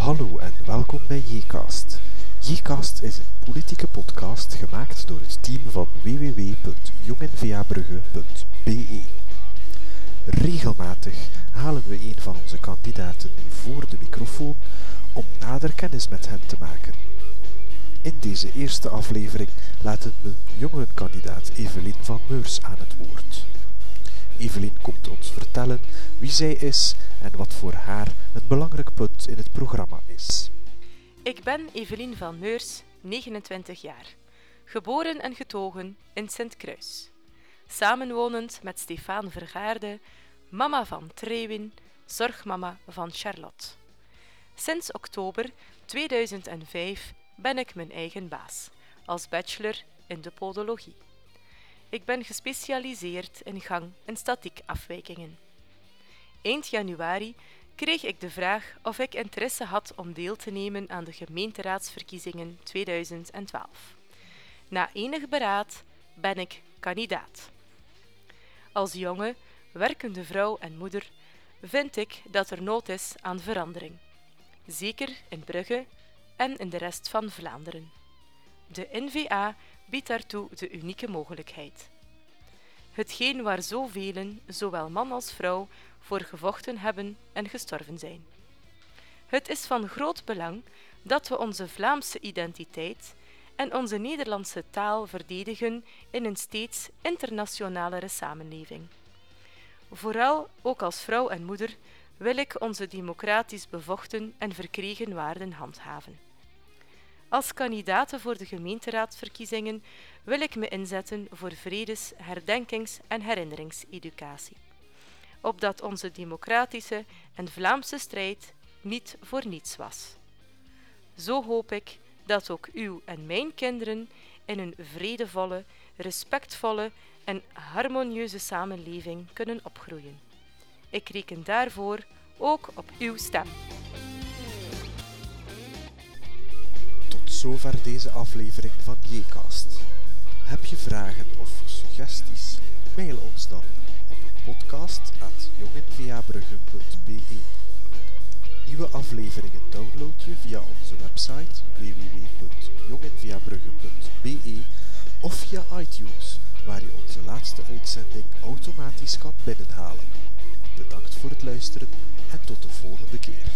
Hallo en welkom bij Jcast. Jcast is een politieke podcast gemaakt door het team van www.jongenvabrugge.be. Regelmatig halen we een van onze kandidaten voor de microfoon om nader kennis met hen te maken. In deze eerste aflevering laten we jongerenkandidaat Evelien van Meurs aan het woord. Evelien komt ons vertellen wie zij is en wat voor haar een belangrijk punt in het programma is. Ik ben Evelien van Meurs, 29 jaar. Geboren en getogen in Sint-Kruis. Samenwonend met Stefaan Vergaarde, mama van Trewin, zorgmama van Charlotte. Sinds oktober 2005 ben ik mijn eigen baas, als bachelor in de podologie. Ik ben gespecialiseerd in gang- en statiekafwijkingen. Eind januari kreeg ik de vraag of ik interesse had om deel te nemen aan de gemeenteraadsverkiezingen 2012. Na enig beraad ben ik kandidaat. Als jonge, werkende vrouw en moeder vind ik dat er nood is aan verandering. Zeker in Brugge en in de rest van Vlaanderen. De NVA biedt daartoe de unieke mogelijkheid. Hetgeen waar zoveel, zowel man als vrouw, voor gevochten hebben en gestorven zijn. Het is van groot belang dat we onze Vlaamse identiteit en onze Nederlandse taal verdedigen in een steeds internationalere samenleving. Vooral ook als vrouw en moeder wil ik onze democratisch bevochten en verkregen waarden handhaven. Als kandidaat voor de gemeenteraadsverkiezingen wil ik me inzetten voor vredes-, herdenkings- en herinneringseducatie. Opdat onze democratische en Vlaamse strijd niet voor niets was. Zo hoop ik dat ook uw en mijn kinderen in een vredevolle, respectvolle en harmonieuze samenleving kunnen opgroeien. Ik reken daarvoor ook op uw stem. Zover deze aflevering van Jcast. Heb je vragen of suggesties? Mail ons dan op podcast.jongenvabrugge.be Nieuwe afleveringen download je via onze website www.jongenvabrugge.be of via iTunes, waar je onze laatste uitzending automatisch kan binnenhalen. Bedankt voor het luisteren en tot de volgende keer.